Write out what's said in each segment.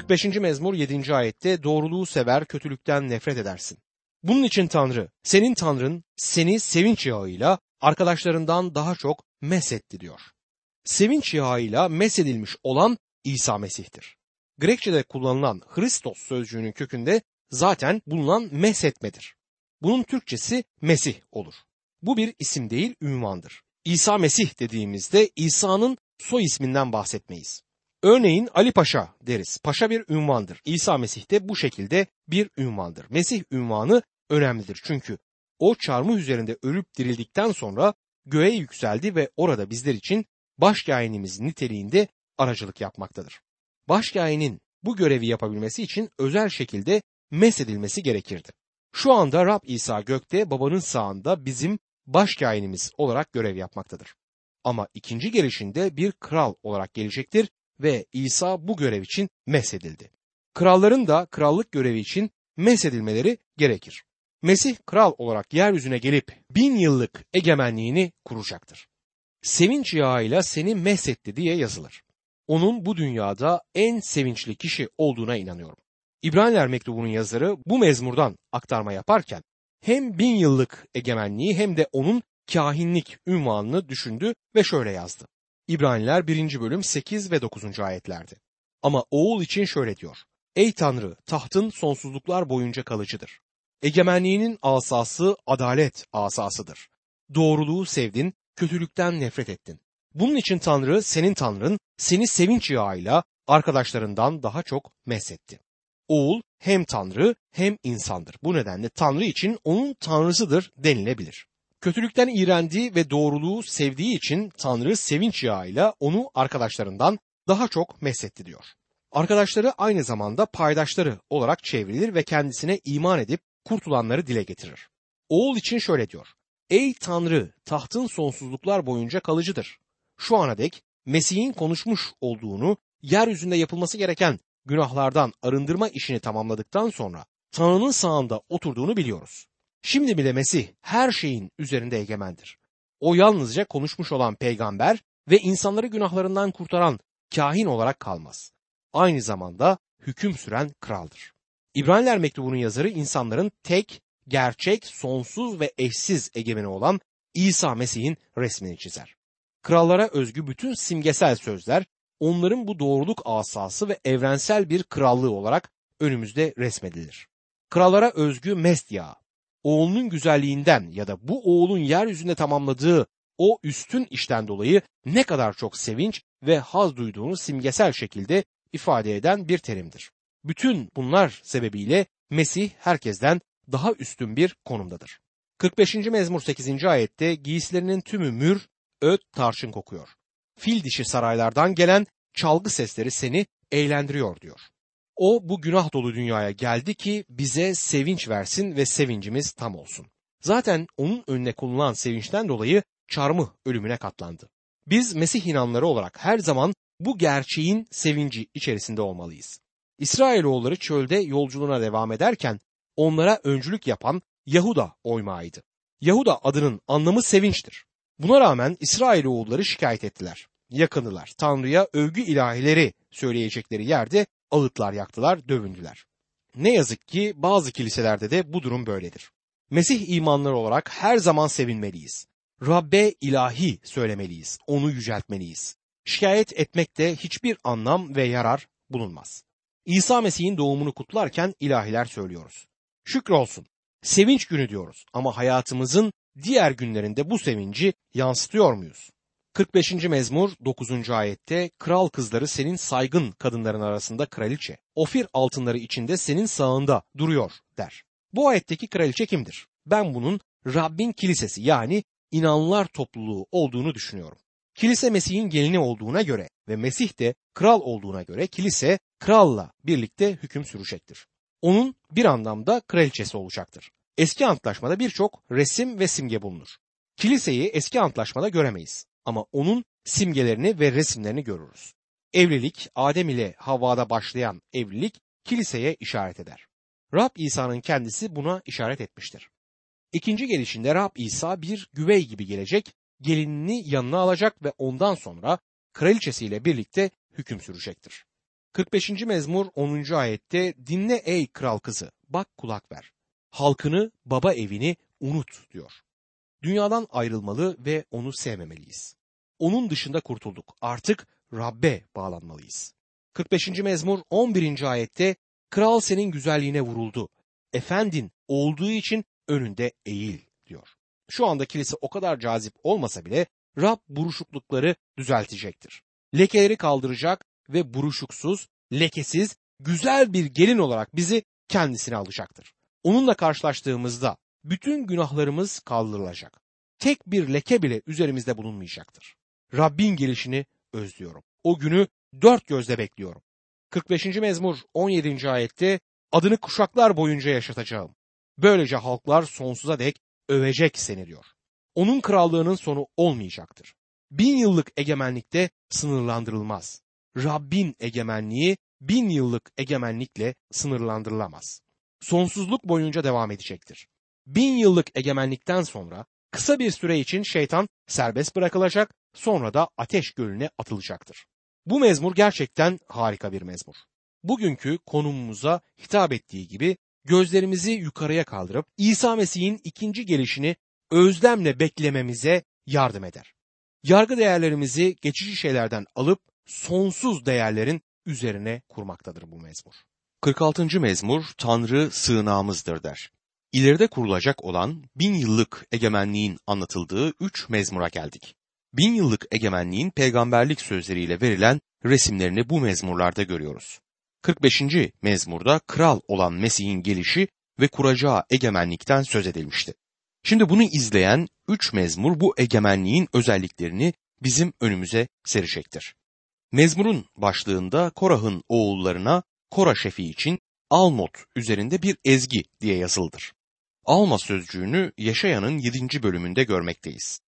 45. mezmur 7. ayette doğruluğu sever, kötülükten nefret edersin. Bunun için Tanrı, senin Tanrın seni sevinç yağıyla arkadaşlarından daha çok mesetti diyor. Sevinç yağıyla mesedilmiş olan İsa Mesih'tir. Grekçe'de kullanılan Hristos sözcüğünün kökünde zaten bulunan mesetmedir. Bunun Türkçesi Mesih olur. Bu bir isim değil, ünvandır. İsa Mesih dediğimizde İsa'nın soy isminden bahsetmeyiz. Örneğin Ali Paşa deriz. Paşa bir ünvandır. İsa Mesih de bu şekilde bir ünvandır. Mesih ünvanı önemlidir çünkü o çarmıh üzerinde ölüp dirildikten sonra göğe yükseldi ve orada bizler için başkâhinimiz niteliğinde aracılık yapmaktadır. Başkâhinin bu görevi yapabilmesi için özel şekilde mesedilmesi gerekirdi. Şu anda Rab İsa gökte babanın sağında bizim başkâhinimiz olarak görev yapmaktadır. Ama ikinci gelişinde bir kral olarak gelecektir ve İsa bu görev için mesedildi. Kralların da krallık görevi için mesedilmeleri gerekir. Mesih kral olarak yeryüzüne gelip bin yıllık egemenliğini kuracaktır. Sevinç yağıyla seni mesetti diye yazılır. Onun bu dünyada en sevinçli kişi olduğuna inanıyorum. İbraniler mektubunun yazarı bu mezmurdan aktarma yaparken hem bin yıllık egemenliği hem de onun kahinlik ünvanını düşündü ve şöyle yazdı. İbraniler 1. bölüm 8 ve 9. ayetlerdi. Ama oğul için şöyle diyor. Ey Tanrı tahtın sonsuzluklar boyunca kalıcıdır. Egemenliğinin asası adalet asasıdır. Doğruluğu sevdin, kötülükten nefret ettin. Bunun için Tanrı senin Tanrın seni sevinç yağıyla arkadaşlarından daha çok mesetti. Oğul hem Tanrı hem insandır. Bu nedenle Tanrı için onun Tanrısıdır denilebilir. Kötülükten iğrendiği ve doğruluğu sevdiği için Tanrı sevinç yağıyla onu arkadaşlarından daha çok mesetti diyor. Arkadaşları aynı zamanda paydaşları olarak çevrilir ve kendisine iman edip kurtulanları dile getirir. Oğul için şöyle diyor. Ey Tanrı tahtın sonsuzluklar boyunca kalıcıdır. Şu ana dek Mesih'in konuşmuş olduğunu yeryüzünde yapılması gereken günahlardan arındırma işini tamamladıktan sonra Tanrı'nın sağında oturduğunu biliyoruz. Şimdi bile Mesih her şeyin üzerinde egemendir. O yalnızca konuşmuş olan peygamber ve insanları günahlarından kurtaran kahin olarak kalmaz. Aynı zamanda hüküm süren kraldır. İbraniler mektubunun yazarı insanların tek, gerçek, sonsuz ve eşsiz egemeni olan İsa Mesih'in resmini çizer. Krallara özgü bütün simgesel sözler onların bu doğruluk asası ve evrensel bir krallığı olarak önümüzde resmedilir. Krallara özgü mest yağı, oğlunun güzelliğinden ya da bu oğlun yeryüzünde tamamladığı o üstün işten dolayı ne kadar çok sevinç ve haz duyduğunu simgesel şekilde ifade eden bir terimdir. Bütün bunlar sebebiyle Mesih herkesten daha üstün bir konumdadır. 45. mezmur 8. ayette giysilerinin tümü mür, öt, tarçın kokuyor. Fil dişi saraylardan gelen çalgı sesleri seni eğlendiriyor diyor. O bu günah dolu dünyaya geldi ki bize sevinç versin ve sevincimiz tam olsun. Zaten onun önüne konulan sevinçten dolayı çarmıh ölümüne katlandı. Biz Mesih inanları olarak her zaman bu gerçeğin sevinci içerisinde olmalıyız. İsrailoğulları çölde yolculuğuna devam ederken onlara öncülük yapan Yahuda oymağıydı. Yahuda adının anlamı sevinçtir. Buna rağmen İsrailoğulları şikayet ettiler. Yakındılar. Tanrı'ya övgü ilahileri söyleyecekleri yerde ağıtlar yaktılar, dövündüler. Ne yazık ki bazı kiliselerde de bu durum böyledir. Mesih imanları olarak her zaman sevinmeliyiz. Rabbe ilahi söylemeliyiz, onu yüceltmeliyiz. Şikayet etmekte hiçbir anlam ve yarar bulunmaz. İsa Mesih'in doğumunu kutlarken ilahiler söylüyoruz. Şükrolsun. Sevinç günü diyoruz ama hayatımızın diğer günlerinde bu sevinci yansıtıyor muyuz? 45. mezmur 9. ayette kral kızları senin saygın kadınların arasında kraliçe, ofir altınları içinde senin sağında duruyor der. Bu ayetteki kraliçe kimdir? Ben bunun Rabbin kilisesi yani inanlar topluluğu olduğunu düşünüyorum. Kilise Mesih'in gelini olduğuna göre ve Mesih de kral olduğuna göre kilise kralla birlikte hüküm sürecektir. Onun bir anlamda kraliçesi olacaktır. Eski antlaşmada birçok resim ve simge bulunur. Kiliseyi eski antlaşmada göremeyiz ama onun simgelerini ve resimlerini görürüz. Evlilik Adem ile Havva'da başlayan evlilik kiliseye işaret eder. Rab İsa'nın kendisi buna işaret etmiştir. İkinci gelişinde Rab İsa bir güvey gibi gelecek, gelinini yanına alacak ve ondan sonra kraliçesiyle birlikte hüküm sürecektir. 45. mezmur 10. ayette dinle ey kral kızı bak kulak ver. Halkını baba evini unut diyor. Dünyadan ayrılmalı ve onu sevmemeliyiz. Onun dışında kurtulduk. Artık Rabbe bağlanmalıyız. 45. mezmur 11. ayette kral senin güzelliğine vuruldu. Efendin olduğu için önünde eğil diyor. Şu anda kilise o kadar cazip olmasa bile Rab buruşuklukları düzeltecektir. Lekeleri kaldıracak ve buruşuksuz, lekesiz, güzel bir gelin olarak bizi kendisine alacaktır. Onunla karşılaştığımızda bütün günahlarımız kaldırılacak. Tek bir leke bile üzerimizde bulunmayacaktır. Rabbin gelişini özlüyorum. O günü dört gözle bekliyorum. 45. mezmur 17. ayette adını kuşaklar boyunca yaşatacağım. Böylece halklar sonsuza dek övecek seni diyor. Onun krallığının sonu olmayacaktır. Bin yıllık egemenlikte sınırlandırılmaz. Rabbin egemenliği bin yıllık egemenlikle sınırlandırılamaz. Sonsuzluk boyunca devam edecektir. Bin yıllık egemenlikten sonra kısa bir süre için şeytan serbest bırakılacak, sonra da ateş gölüne atılacaktır. Bu mezmur gerçekten harika bir mezmur. Bugünkü konumumuza hitap ettiği gibi gözlerimizi yukarıya kaldırıp İsa Mesih'in ikinci gelişini özlemle beklememize yardım eder. Yargı değerlerimizi geçici şeylerden alıp sonsuz değerlerin üzerine kurmaktadır bu mezmur. 46. mezmur Tanrı sığınağımızdır der. İleride kurulacak olan bin yıllık egemenliğin anlatıldığı üç mezmura geldik. Bin yıllık egemenliğin peygamberlik sözleriyle verilen resimlerini bu mezmurlarda görüyoruz. 45. mezmurda kral olan Mesih'in gelişi ve kuracağı egemenlikten söz edilmişti. Şimdi bunu izleyen üç mezmur bu egemenliğin özelliklerini bizim önümüze serecektir. Mezmurun başlığında Korah'ın oğullarına Kora şefi için Almot üzerinde bir ezgi diye yazıldır. Alma sözcüğünü Yaşaya'nın 7. bölümünde görmekteyiz.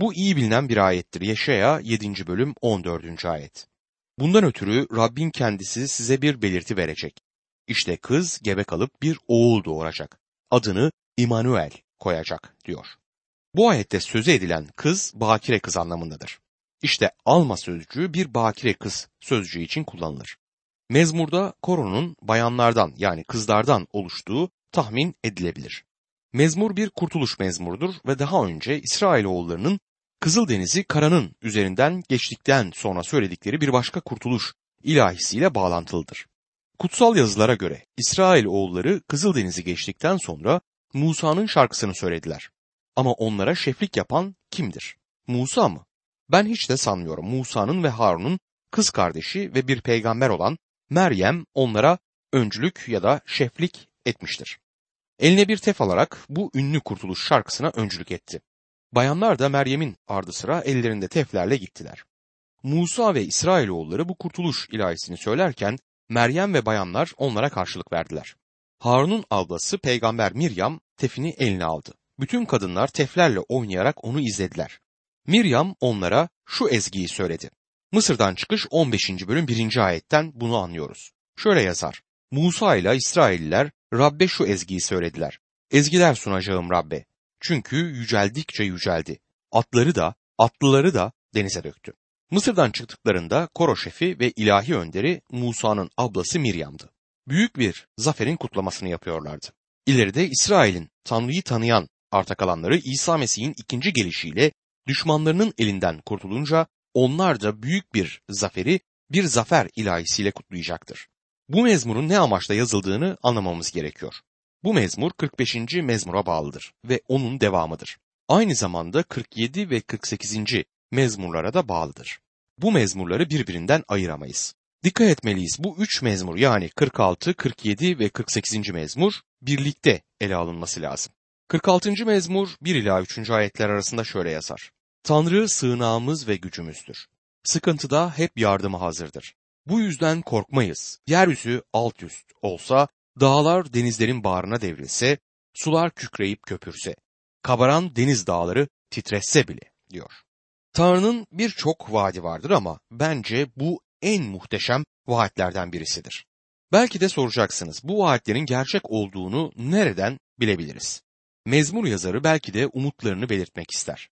Bu iyi bilinen bir ayettir. Yaşaya 7. bölüm 14. ayet. Bundan ötürü Rabbin kendisi size bir belirti verecek. İşte kız gebe kalıp bir oğul doğuracak. Adını İmanuel koyacak diyor. Bu ayette sözü edilen kız bakire kız anlamındadır. İşte alma sözcüğü bir bakire kız sözcüğü için kullanılır. Mezmurda koronun bayanlardan yani kızlardan oluştuğu tahmin edilebilir. Mezmur bir kurtuluş mezmurudur ve daha önce İsrailoğullarının Kızıldeniz'i karanın üzerinden geçtikten sonra söyledikleri bir başka kurtuluş ilahisiyle bağlantılıdır. Kutsal yazılara göre İsrail oğulları Kızıldeniz'i geçtikten sonra Musa'nın şarkısını söylediler. Ama onlara şeflik yapan kimdir? Musa mı? Ben hiç de sanmıyorum Musa'nın ve Harun'un kız kardeşi ve bir peygamber olan Meryem onlara öncülük ya da şeflik etmiştir. Eline bir tef alarak bu ünlü kurtuluş şarkısına öncülük etti. Bayanlar da Meryem'in ardı sıra ellerinde teflerle gittiler. Musa ve İsrailoğulları bu kurtuluş ilahisini söylerken Meryem ve bayanlar onlara karşılık verdiler. Harun'un ablası peygamber Miryam tefini eline aldı. Bütün kadınlar teflerle oynayarak onu izlediler. Miryam onlara şu ezgiyi söyledi. Mısır'dan çıkış 15. bölüm 1. ayetten bunu anlıyoruz. Şöyle yazar. Musa ile İsrailliler Rabbe şu ezgiyi söylediler. Ezgiler sunacağım Rabbe. Çünkü yüceldikçe yüceldi. Atları da, atlıları da denize döktü. Mısır'dan çıktıklarında Koro şefi ve ilahi önderi Musa'nın ablası Miryam'dı. Büyük bir zaferin kutlamasını yapıyorlardı. İleride İsrail'in Tanrı'yı tanıyan arta kalanları İsa Mesih'in ikinci gelişiyle düşmanlarının elinden kurtulunca onlar da büyük bir zaferi bir zafer ilahisiyle kutlayacaktır. Bu mezmurun ne amaçla yazıldığını anlamamız gerekiyor. Bu mezmur 45. mezmura bağlıdır ve onun devamıdır. Aynı zamanda 47 ve 48. mezmurlara da bağlıdır. Bu mezmurları birbirinden ayıramayız. Dikkat etmeliyiz bu üç mezmur yani 46, 47 ve 48. mezmur birlikte ele alınması lazım. 46. mezmur 1 ila 3. ayetler arasında şöyle yazar. Tanrı sığınağımız ve gücümüzdür. Sıkıntıda hep yardıma hazırdır. Bu yüzden korkmayız. Yeryüzü alt üst olsa, dağlar denizlerin bağrına devrilse, sular kükreyip köpürse, kabaran deniz dağları titretse bile diyor. Tanrı'nın birçok vaadi vardır ama bence bu en muhteşem vaatlerden birisidir. Belki de soracaksınız bu vaatlerin gerçek olduğunu nereden bilebiliriz? Mezmur yazarı belki de umutlarını belirtmek ister.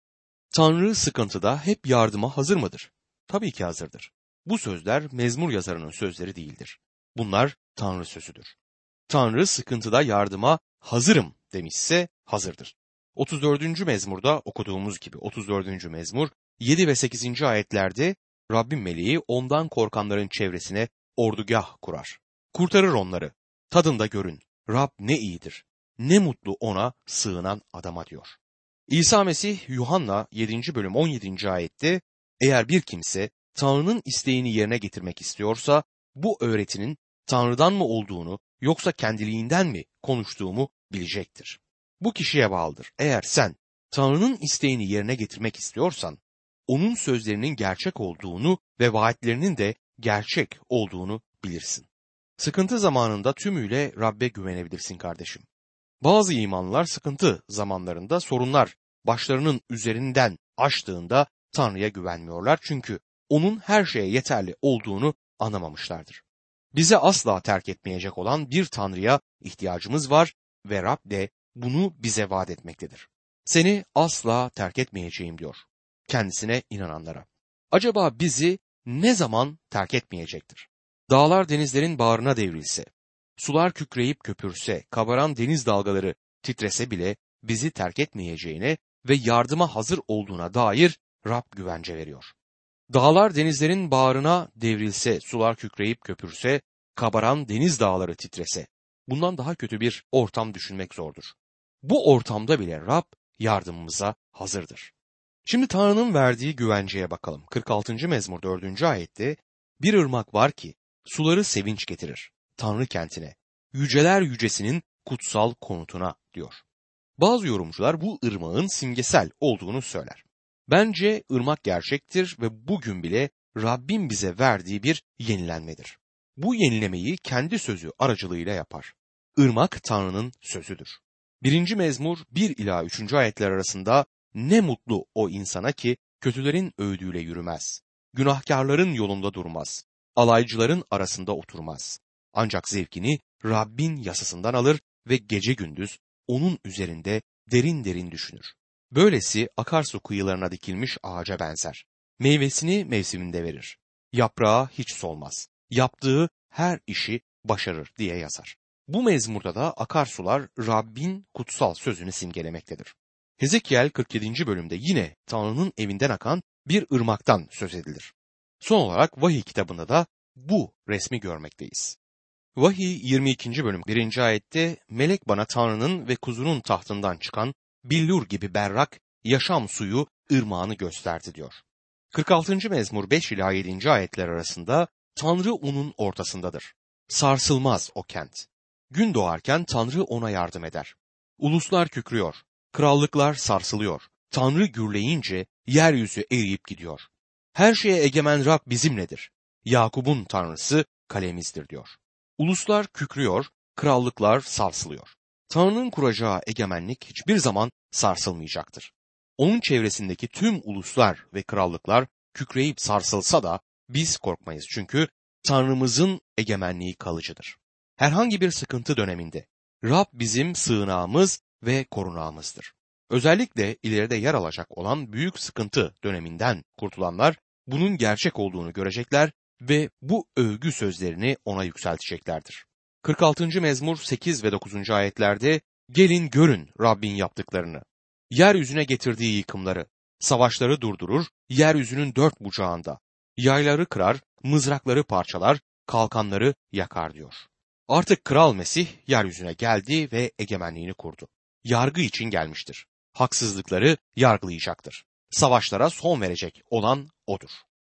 Tanrı sıkıntıda hep yardıma hazır mıdır? Tabii ki hazırdır. Bu sözler mezmur yazarının sözleri değildir. Bunlar Tanrı sözüdür. Tanrı sıkıntıda yardıma hazırım demişse hazırdır. 34. mezmurda okuduğumuz gibi 34. mezmur 7 ve 8. ayetlerde Rabbin meleği ondan korkanların çevresine ordugah kurar. Kurtarır onları. Tadında görün. Rab ne iyidir. Ne mutlu ona sığınan adama diyor. İsa Mesih Yuhanna 7. bölüm 17. ayette eğer bir kimse Tanrı'nın isteğini yerine getirmek istiyorsa bu öğretinin Tanrı'dan mı olduğunu yoksa kendiliğinden mi konuştuğumu bilecektir. Bu kişiye bağlıdır. Eğer sen Tanrı'nın isteğini yerine getirmek istiyorsan onun sözlerinin gerçek olduğunu ve vaatlerinin de gerçek olduğunu bilirsin. Sıkıntı zamanında tümüyle Rabbe güvenebilirsin kardeşim. Bazı imanlar sıkıntı zamanlarında sorunlar başlarının üzerinden aştığında Tanrı'ya güvenmiyorlar çünkü onun her şeye yeterli olduğunu anlamamışlardır. Bize asla terk etmeyecek olan bir Tanrı'ya ihtiyacımız var ve Rab de bunu bize vaat etmektedir. Seni asla terk etmeyeceğim diyor kendisine inananlara. Acaba bizi ne zaman terk etmeyecektir? Dağlar denizlerin bağrına devrilse, sular kükreyip köpürse, kabaran deniz dalgaları titrese bile bizi terk etmeyeceğine ve yardıma hazır olduğuna dair Rab güvence veriyor. Dağlar denizlerin bağrına devrilse, sular kükreyip köpürse, kabaran deniz dağları titrese, bundan daha kötü bir ortam düşünmek zordur. Bu ortamda bile Rab yardımımıza hazırdır. Şimdi Tanrı'nın verdiği güvenceye bakalım. 46. mezmur 4. ayette bir ırmak var ki suları sevinç getirir. Tanrı kentine, yüceler yücesinin kutsal konutuna diyor. Bazı yorumcular bu ırmağın simgesel olduğunu söyler. Bence ırmak gerçektir ve bugün bile Rabbin bize verdiği bir yenilenmedir. Bu yenilemeyi kendi sözü aracılığıyla yapar. Irmak Tanrı'nın sözüdür. Birinci mezmur 1 ila 3. ayetler arasında ne mutlu o insana ki kötülerin öğüdüyle yürümez. Günahkarların yolunda durmaz. Alaycıların arasında oturmaz. Ancak zevkini Rabbin yasasından alır ve gece gündüz onun üzerinde derin derin düşünür. Böylesi akarsu kıyılarına dikilmiş ağaca benzer. Meyvesini mevsiminde verir. Yaprağı hiç solmaz. Yaptığı her işi başarır diye yazar. Bu mezmurda da akarsular Rabbin kutsal sözünü simgelemektedir. Hezekiel 47. bölümde yine Tanrı'nın evinden akan bir ırmaktan söz edilir. Son olarak vahiy kitabında da bu resmi görmekteyiz. Vahiy 22. bölüm 1. ayette melek bana Tanrı'nın ve kuzunun tahtından çıkan billur gibi berrak yaşam suyu ırmağını gösterdi diyor. 46. mezmur 5 ila 7. ayetler arasında Tanrı onun ortasındadır. Sarsılmaz o kent. Gün doğarken Tanrı ona yardım eder. Uluslar kükrüyor, krallıklar sarsılıyor. Tanrı gürleyince yeryüzü eriyip gidiyor. Her şeye egemen Rab bizimledir. Yakub'un tanrısı kalemizdir diyor. Uluslar kükrüyor, krallıklar sarsılıyor. Tanrı'nın kuracağı egemenlik hiçbir zaman sarsılmayacaktır. Onun çevresindeki tüm uluslar ve krallıklar kükreyip sarsılsa da biz korkmayız çünkü Tanrımızın egemenliği kalıcıdır. Herhangi bir sıkıntı döneminde Rab bizim sığınağımız ve korunağımızdır. Özellikle ileride yer alacak olan büyük sıkıntı döneminden kurtulanlar bunun gerçek olduğunu görecekler ve bu övgü sözlerini ona yükselteceklerdir. 46. mezmur 8 ve 9. ayetlerde gelin görün Rabbin yaptıklarını. Yeryüzüne getirdiği yıkımları, savaşları durdurur, yeryüzünün dört bucağında. Yayları kırar, mızrakları parçalar, kalkanları yakar diyor. Artık Kral Mesih yeryüzüne geldi ve egemenliğini kurdu. Yargı için gelmiştir. Haksızlıkları yargılayacaktır. Savaşlara son verecek olan odur.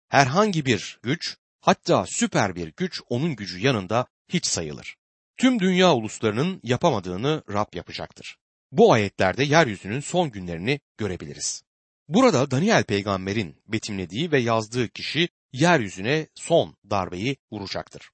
Herhangi bir güç, hatta süper bir güç onun gücü yanında hiç sayılır. Tüm dünya uluslarının yapamadığını Rab yapacaktır. Bu ayetlerde yeryüzünün son günlerini görebiliriz. Burada Daniel peygamberin betimlediği ve yazdığı kişi yeryüzüne son darbeyi vuracaktır.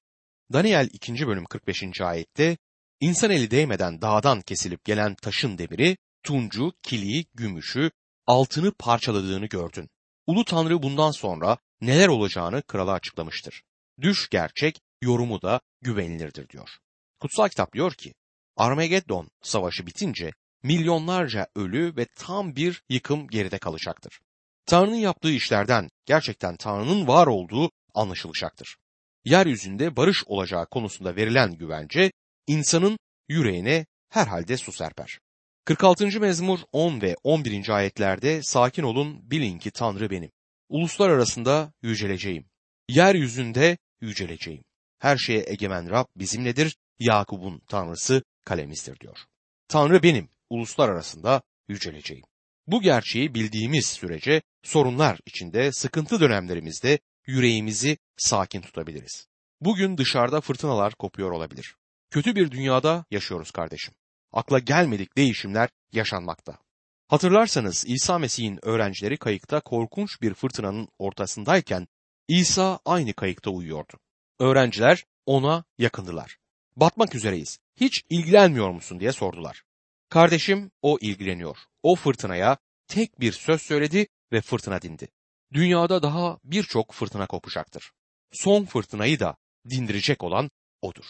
Daniel 2. bölüm 45. ayette insan eli değmeden dağdan kesilip gelen taşın demiri, tuncu, kiliği, gümüşü, altını parçaladığını gördün. Ulu Tanrı bundan sonra neler olacağını krala açıklamıştır. Düş gerçek, yorumu da güvenilirdir diyor. Kutsal kitap diyor ki, Armageddon savaşı bitince milyonlarca ölü ve tam bir yıkım geride kalacaktır. Tanrı'nın yaptığı işlerden gerçekten Tanrı'nın var olduğu anlaşılacaktır. Yeryüzünde barış olacağı konusunda verilen güvence insanın yüreğine herhalde su serper. 46. mezmur 10 ve 11. ayetlerde sakin olun bilin ki Tanrı benim. Uluslar arasında yüceleceğim. Yeryüzünde yüceleceğim. Her şeye egemen Rab bizimledir. Yakup'un Tanrısı kalemizdir diyor. Tanrı benim. Uluslar arasında yüceleceğim. Bu gerçeği bildiğimiz sürece sorunlar içinde, sıkıntı dönemlerimizde yüreğimizi sakin tutabiliriz. Bugün dışarıda fırtınalar kopuyor olabilir. Kötü bir dünyada yaşıyoruz kardeşim. Akla gelmedik değişimler yaşanmakta. Hatırlarsanız İsa Mesih'in öğrencileri kayıkta korkunç bir fırtınanın ortasındayken İsa aynı kayıkta uyuyordu. Öğrenciler ona yakındılar. Batmak üzereyiz. Hiç ilgilenmiyor musun diye sordular. Kardeşim o ilgileniyor. O fırtınaya tek bir söz söyledi ve fırtına dindi. Dünyada daha birçok fırtına kopacaktır. Son fırtınayı da dindirecek olan odur.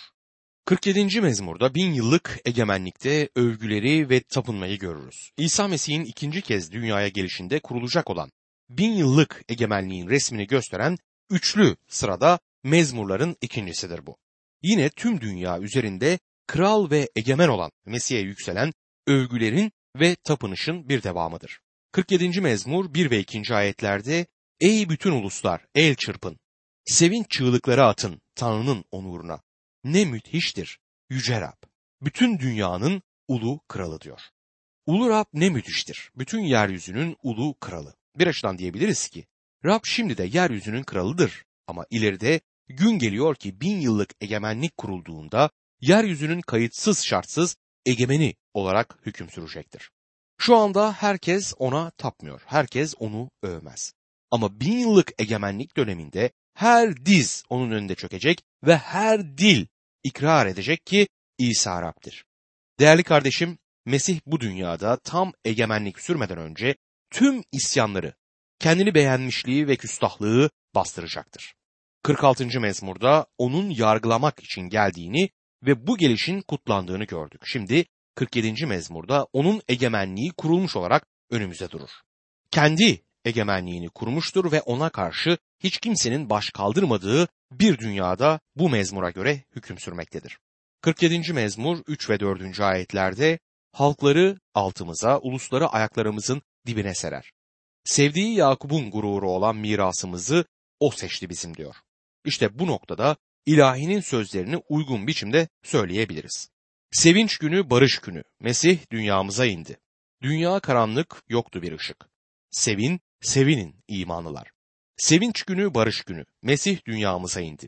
47. mezmurda bin yıllık egemenlikte övgüleri ve tapınmayı görürüz. İsa Mesih'in ikinci kez dünyaya gelişinde kurulacak olan bin yıllık egemenliğin resmini gösteren üçlü sırada mezmurların ikincisidir bu. Yine tüm dünya üzerinde kral ve egemen olan Mesih'e yükselen övgülerin ve tapınışın bir devamıdır. 47. mezmur 1 ve 2. ayetlerde Ey bütün uluslar el çırpın, sevinç çığlıkları atın Tanrı'nın onuruna. Ne müthiştir Yüce Rab. Bütün dünyanın ulu kralı diyor. Ulu Rab ne müthiştir. Bütün yeryüzünün ulu kralı. Bir açıdan diyebiliriz ki Rab şimdi de yeryüzünün kralıdır. Ama ileride gün geliyor ki bin yıllık egemenlik kurulduğunda yeryüzünün kayıtsız şartsız egemeni olarak hüküm sürecektir. Şu anda herkes ona tapmıyor. Herkes onu övmez. Ama bin yıllık egemenlik döneminde her diz onun önünde çökecek ve her dil ikrar edecek ki İsa Rab'dir. Değerli kardeşim, Mesih bu dünyada tam egemenlik sürmeden önce tüm isyanları, kendini beğenmişliği ve küstahlığı bastıracaktır. 46. mezmurda onun yargılamak için geldiğini ve bu gelişin kutlandığını gördük. Şimdi 47. mezmurda onun egemenliği kurulmuş olarak önümüze durur. Kendi egemenliğini kurmuştur ve ona karşı hiç kimsenin baş kaldırmadığı bir dünyada bu mezmura göre hüküm sürmektedir. 47. mezmur 3 ve 4. ayetlerde halkları altımıza, ulusları ayaklarımızın dibine serer. Sevdiği Yakup'un gururu olan mirasımızı o seçti bizim diyor. İşte bu noktada ilahinin sözlerini uygun biçimde söyleyebiliriz. Sevinç günü barış günü. Mesih dünyamıza indi. Dünya karanlık yoktu bir ışık. Sevin, sevinin imanlılar. Sevinç günü barış günü. Mesih dünyamıza indi.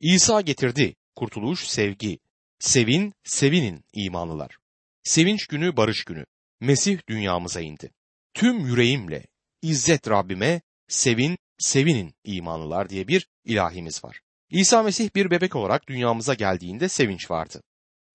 İsa getirdi kurtuluş, sevgi. Sevin, sevinin imanlılar. Sevinç günü barış günü. Mesih dünyamıza indi. Tüm yüreğimle İzzet Rabbime sevin, sevinin imanlılar diye bir ilahimiz var. İsa Mesih bir bebek olarak dünyamıza geldiğinde sevinç vardı.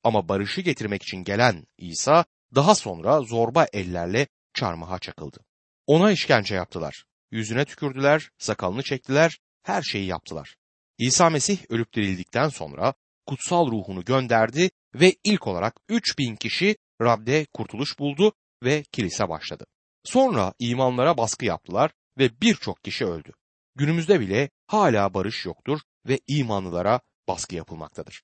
Ama barışı getirmek için gelen İsa daha sonra zorba ellerle çarmıha çakıldı. Ona işkence yaptılar. Yüzüne tükürdüler, sakalını çektiler, her şeyi yaptılar. İsa Mesih ölüp dirildikten sonra kutsal ruhunu gönderdi ve ilk olarak 3000 kişi Rab'de kurtuluş buldu ve kilise başladı. Sonra imanlara baskı yaptılar ve birçok kişi öldü. Günümüzde bile hala barış yoktur ve imanlılara baskı yapılmaktadır.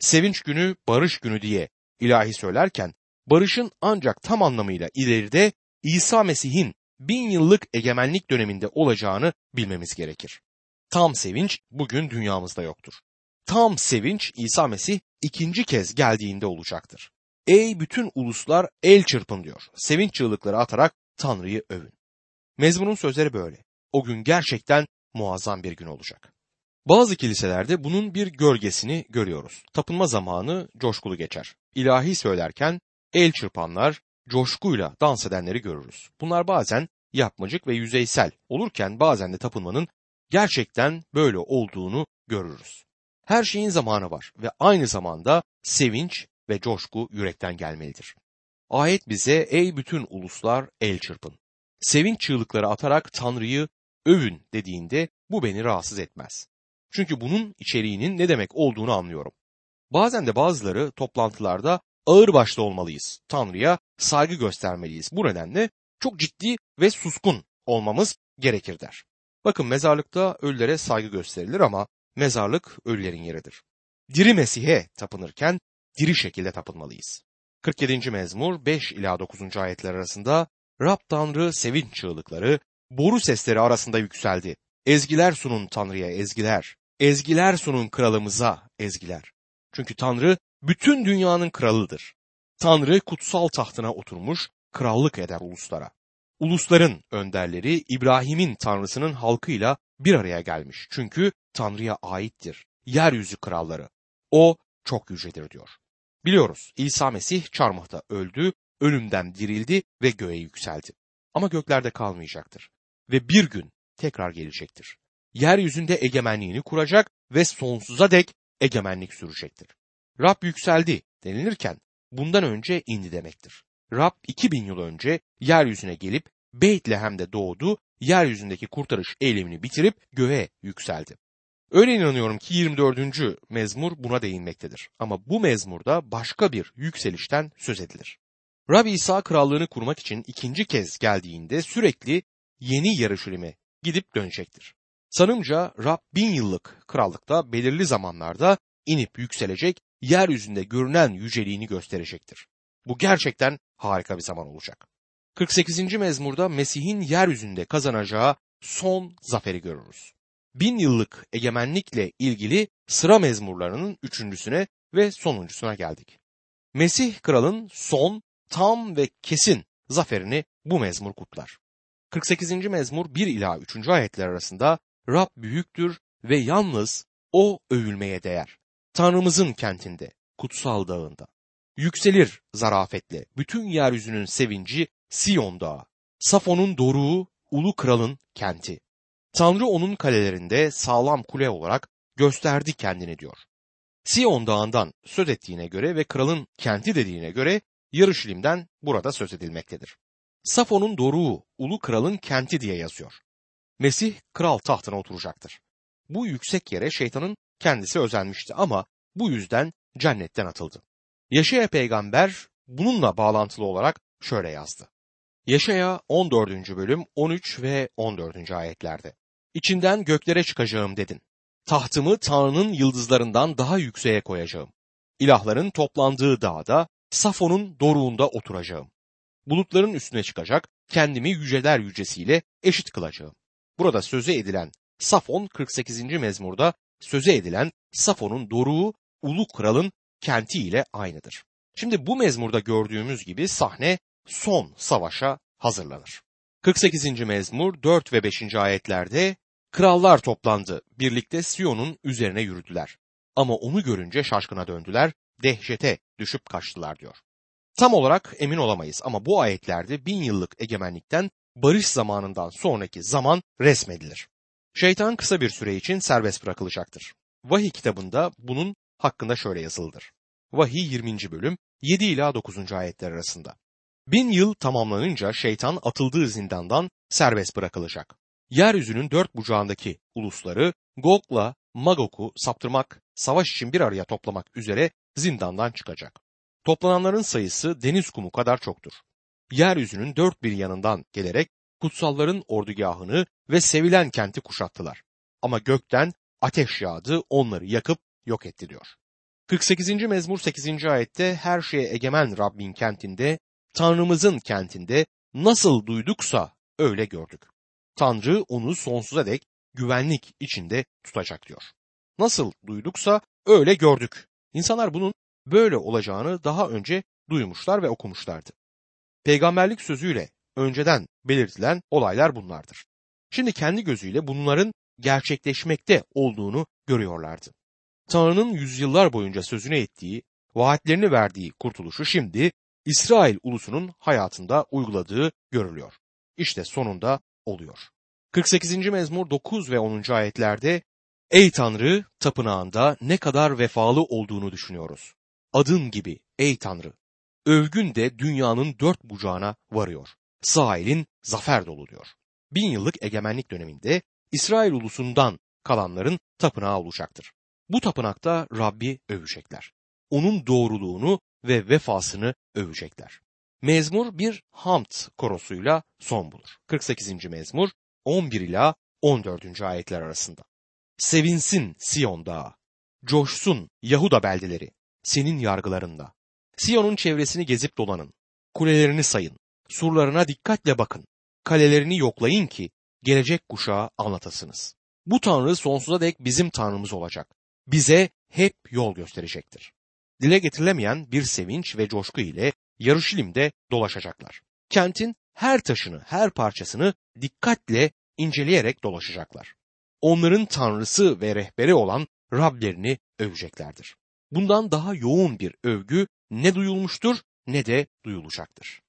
Sevinç günü, barış günü diye ilahi söylerken barışın ancak tam anlamıyla ileride İsa Mesih'in bin yıllık egemenlik döneminde olacağını bilmemiz gerekir. Tam sevinç bugün dünyamızda yoktur. Tam sevinç İsa Mesih ikinci kez geldiğinde olacaktır. Ey bütün uluslar el çırpın diyor. Sevinç çığlıkları atarak Tanrı'yı övün. Mezmunun sözleri böyle. O gün gerçekten muazzam bir gün olacak. Bazı kiliselerde bunun bir gölgesini görüyoruz. Tapınma zamanı coşkulu geçer. İlahi söylerken el çırpanlar, coşkuyla dans edenleri görürüz. Bunlar bazen yapmacık ve yüzeysel olurken bazen de tapınmanın gerçekten böyle olduğunu görürüz. Her şeyin zamanı var ve aynı zamanda sevinç ve coşku yürekten gelmelidir. Ayet bize ey bütün uluslar el çırpın. Sevinç çığlıkları atarak Tanrı'yı övün dediğinde bu beni rahatsız etmez. Çünkü bunun içeriğinin ne demek olduğunu anlıyorum. Bazen de bazıları toplantılarda ağır başlı olmalıyız. Tanrı'ya saygı göstermeliyiz. Bu nedenle çok ciddi ve suskun olmamız gerekir der. Bakın mezarlıkta ölülere saygı gösterilir ama mezarlık ölülerin yeridir. Diri Mesih'e tapınırken diri şekilde tapınmalıyız. 47. mezmur 5 ila 9. ayetler arasında Rab Tanrı sevinç çığlıkları boru sesleri arasında yükseldi. Ezgiler sunun Tanrı'ya ezgiler. Ezgiler sunun kralımıza ezgiler. Çünkü Tanrı bütün dünyanın kralıdır. Tanrı kutsal tahtına oturmuş, krallık eder uluslara. Ulusların önderleri İbrahim'in Tanrısının halkıyla bir araya gelmiş. Çünkü Tanrı'ya aittir. Yeryüzü kralları. O çok yücedir diyor. Biliyoruz İsa Mesih çarmıhta öldü, ölümden dirildi ve göğe yükseldi. Ama göklerde kalmayacaktır. Ve bir gün tekrar gelecektir. Yeryüzünde egemenliğini kuracak ve sonsuza dek egemenlik sürecektir. Rab yükseldi denilirken bundan önce indi demektir. Rab 2000 yıl önce yeryüzüne gelip Beytlehem'de doğdu, yeryüzündeki kurtarış eylemini bitirip göğe yükseldi. Öyle inanıyorum ki 24. mezmur buna değinmektedir. Ama bu mezmurda başka bir yükselişten söz edilir. Rab İsa krallığını kurmak için ikinci kez geldiğinde sürekli yeni Yarışilim'e gidip dönecektir. Sanımca Rab bin yıllık krallıkta belirli zamanlarda inip yükselecek, yeryüzünde görünen yüceliğini gösterecektir. Bu gerçekten harika bir zaman olacak. 48. mezmurda Mesih'in yeryüzünde kazanacağı son zaferi görürüz. Bin yıllık egemenlikle ilgili sıra mezmurlarının üçüncüsüne ve sonuncusuna geldik. Mesih kralın son, tam ve kesin zaferini bu mezmur kutlar. 48. mezmur 1 ila 3. ayetler arasında Rab büyüktür ve yalnız o övülmeye değer. Tanrımızın kentinde, kutsal dağında. Yükselir zarafetle bütün yeryüzünün sevinci Siyon dağı. Safon'un doruğu, ulu kralın kenti. Tanrı onun kalelerinde sağlam kule olarak gösterdi kendini diyor. Siyon dağından söz ettiğine göre ve kralın kenti dediğine göre Yarışilim'den burada söz edilmektedir. Safon'un doruğu, ulu kralın kenti diye yazıyor. Mesih kral tahtına oturacaktır. Bu yüksek yere şeytanın kendisi özenmişti ama bu yüzden cennetten atıldı. Yaşaya peygamber bununla bağlantılı olarak şöyle yazdı. Yaşaya 14. bölüm 13 ve 14. ayetlerde. İçinden göklere çıkacağım dedin. Tahtımı Tanrı'nın yıldızlarından daha yükseğe koyacağım. İlahların toplandığı dağda, Safon'un doruğunda oturacağım. Bulutların üstüne çıkacak, kendimi yüceler yücesiyle eşit kılacağım. Burada söze edilen Safon 48. mezmurda söze edilen Safon'un doruğu ulu kralın kenti ile aynıdır. Şimdi bu mezmurda gördüğümüz gibi sahne son savaşa hazırlanır. 48. mezmur 4 ve 5. ayetlerde krallar toplandı, birlikte Siyon'un üzerine yürüdüler. Ama onu görünce şaşkına döndüler, dehşete düşüp kaçtılar diyor. Tam olarak emin olamayız ama bu ayetlerde bin yıllık egemenlikten barış zamanından sonraki zaman resmedilir. Şeytan kısa bir süre için serbest bırakılacaktır. Vahiy kitabında bunun hakkında şöyle yazılıdır. Vahiy 20. bölüm 7 ila 9. ayetler arasında. Bin yıl tamamlanınca şeytan atıldığı zindandan serbest bırakılacak. Yeryüzünün dört bucağındaki ulusları Gog'la Magog'u saptırmak, savaş için bir araya toplamak üzere zindandan çıkacak. Toplananların sayısı deniz kumu kadar çoktur. Yeryüzünün dört bir yanından gelerek kutsalların ordugahını ve sevilen kenti kuşattılar. Ama gökten ateş yağdı onları yakıp yok etti diyor. 48. mezmur 8. ayette her şeye egemen Rabbin kentinde Tanrımızın kentinde nasıl duyduksa öyle gördük. Tanrı onu sonsuza dek güvenlik içinde tutacak diyor. Nasıl duyduksa öyle gördük. İnsanlar bunun böyle olacağını daha önce duymuşlar ve okumuşlardı. Peygamberlik sözüyle önceden belirtilen olaylar bunlardır. Şimdi kendi gözüyle bunların gerçekleşmekte olduğunu görüyorlardı. Tanrı'nın yüzyıllar boyunca sözüne ettiği, vaatlerini verdiği kurtuluşu şimdi İsrail ulusunun hayatında uyguladığı görülüyor. İşte sonunda oluyor. 48. mezmur 9 ve 10. ayetlerde Ey Tanrı tapınağında ne kadar vefalı olduğunu düşünüyoruz. Adın gibi ey Tanrı. Övgün de dünyanın dört bucağına varıyor. Sahilin zafer dolu diyor. Bin yıllık egemenlik döneminde İsrail ulusundan kalanların tapınağı olacaktır. Bu tapınakta Rabbi övecekler. Onun doğruluğunu ve vefasını övecekler. Mezmur bir hamd korosuyla son bulur. 48. mezmur 11 ila 14. ayetler arasında. Sevinsin Siyon dağı, coşsun Yahuda beldeleri senin yargılarında. Siyon'un çevresini gezip dolanın, kulelerini sayın, surlarına dikkatle bakın, kalelerini yoklayın ki gelecek kuşağa anlatasınız. Bu Tanrı sonsuza dek bizim Tanrımız olacak. Bize hep yol gösterecektir. Dile getirilemeyen bir sevinç ve coşku ile Yarışilim'de dolaşacaklar. Kentin her taşını, her parçasını dikkatle inceleyerek dolaşacaklar. Onların tanrısı ve rehberi olan Rablerini öveceklerdir. Bundan daha yoğun bir övgü ne duyulmuştur ne de duyulacaktır.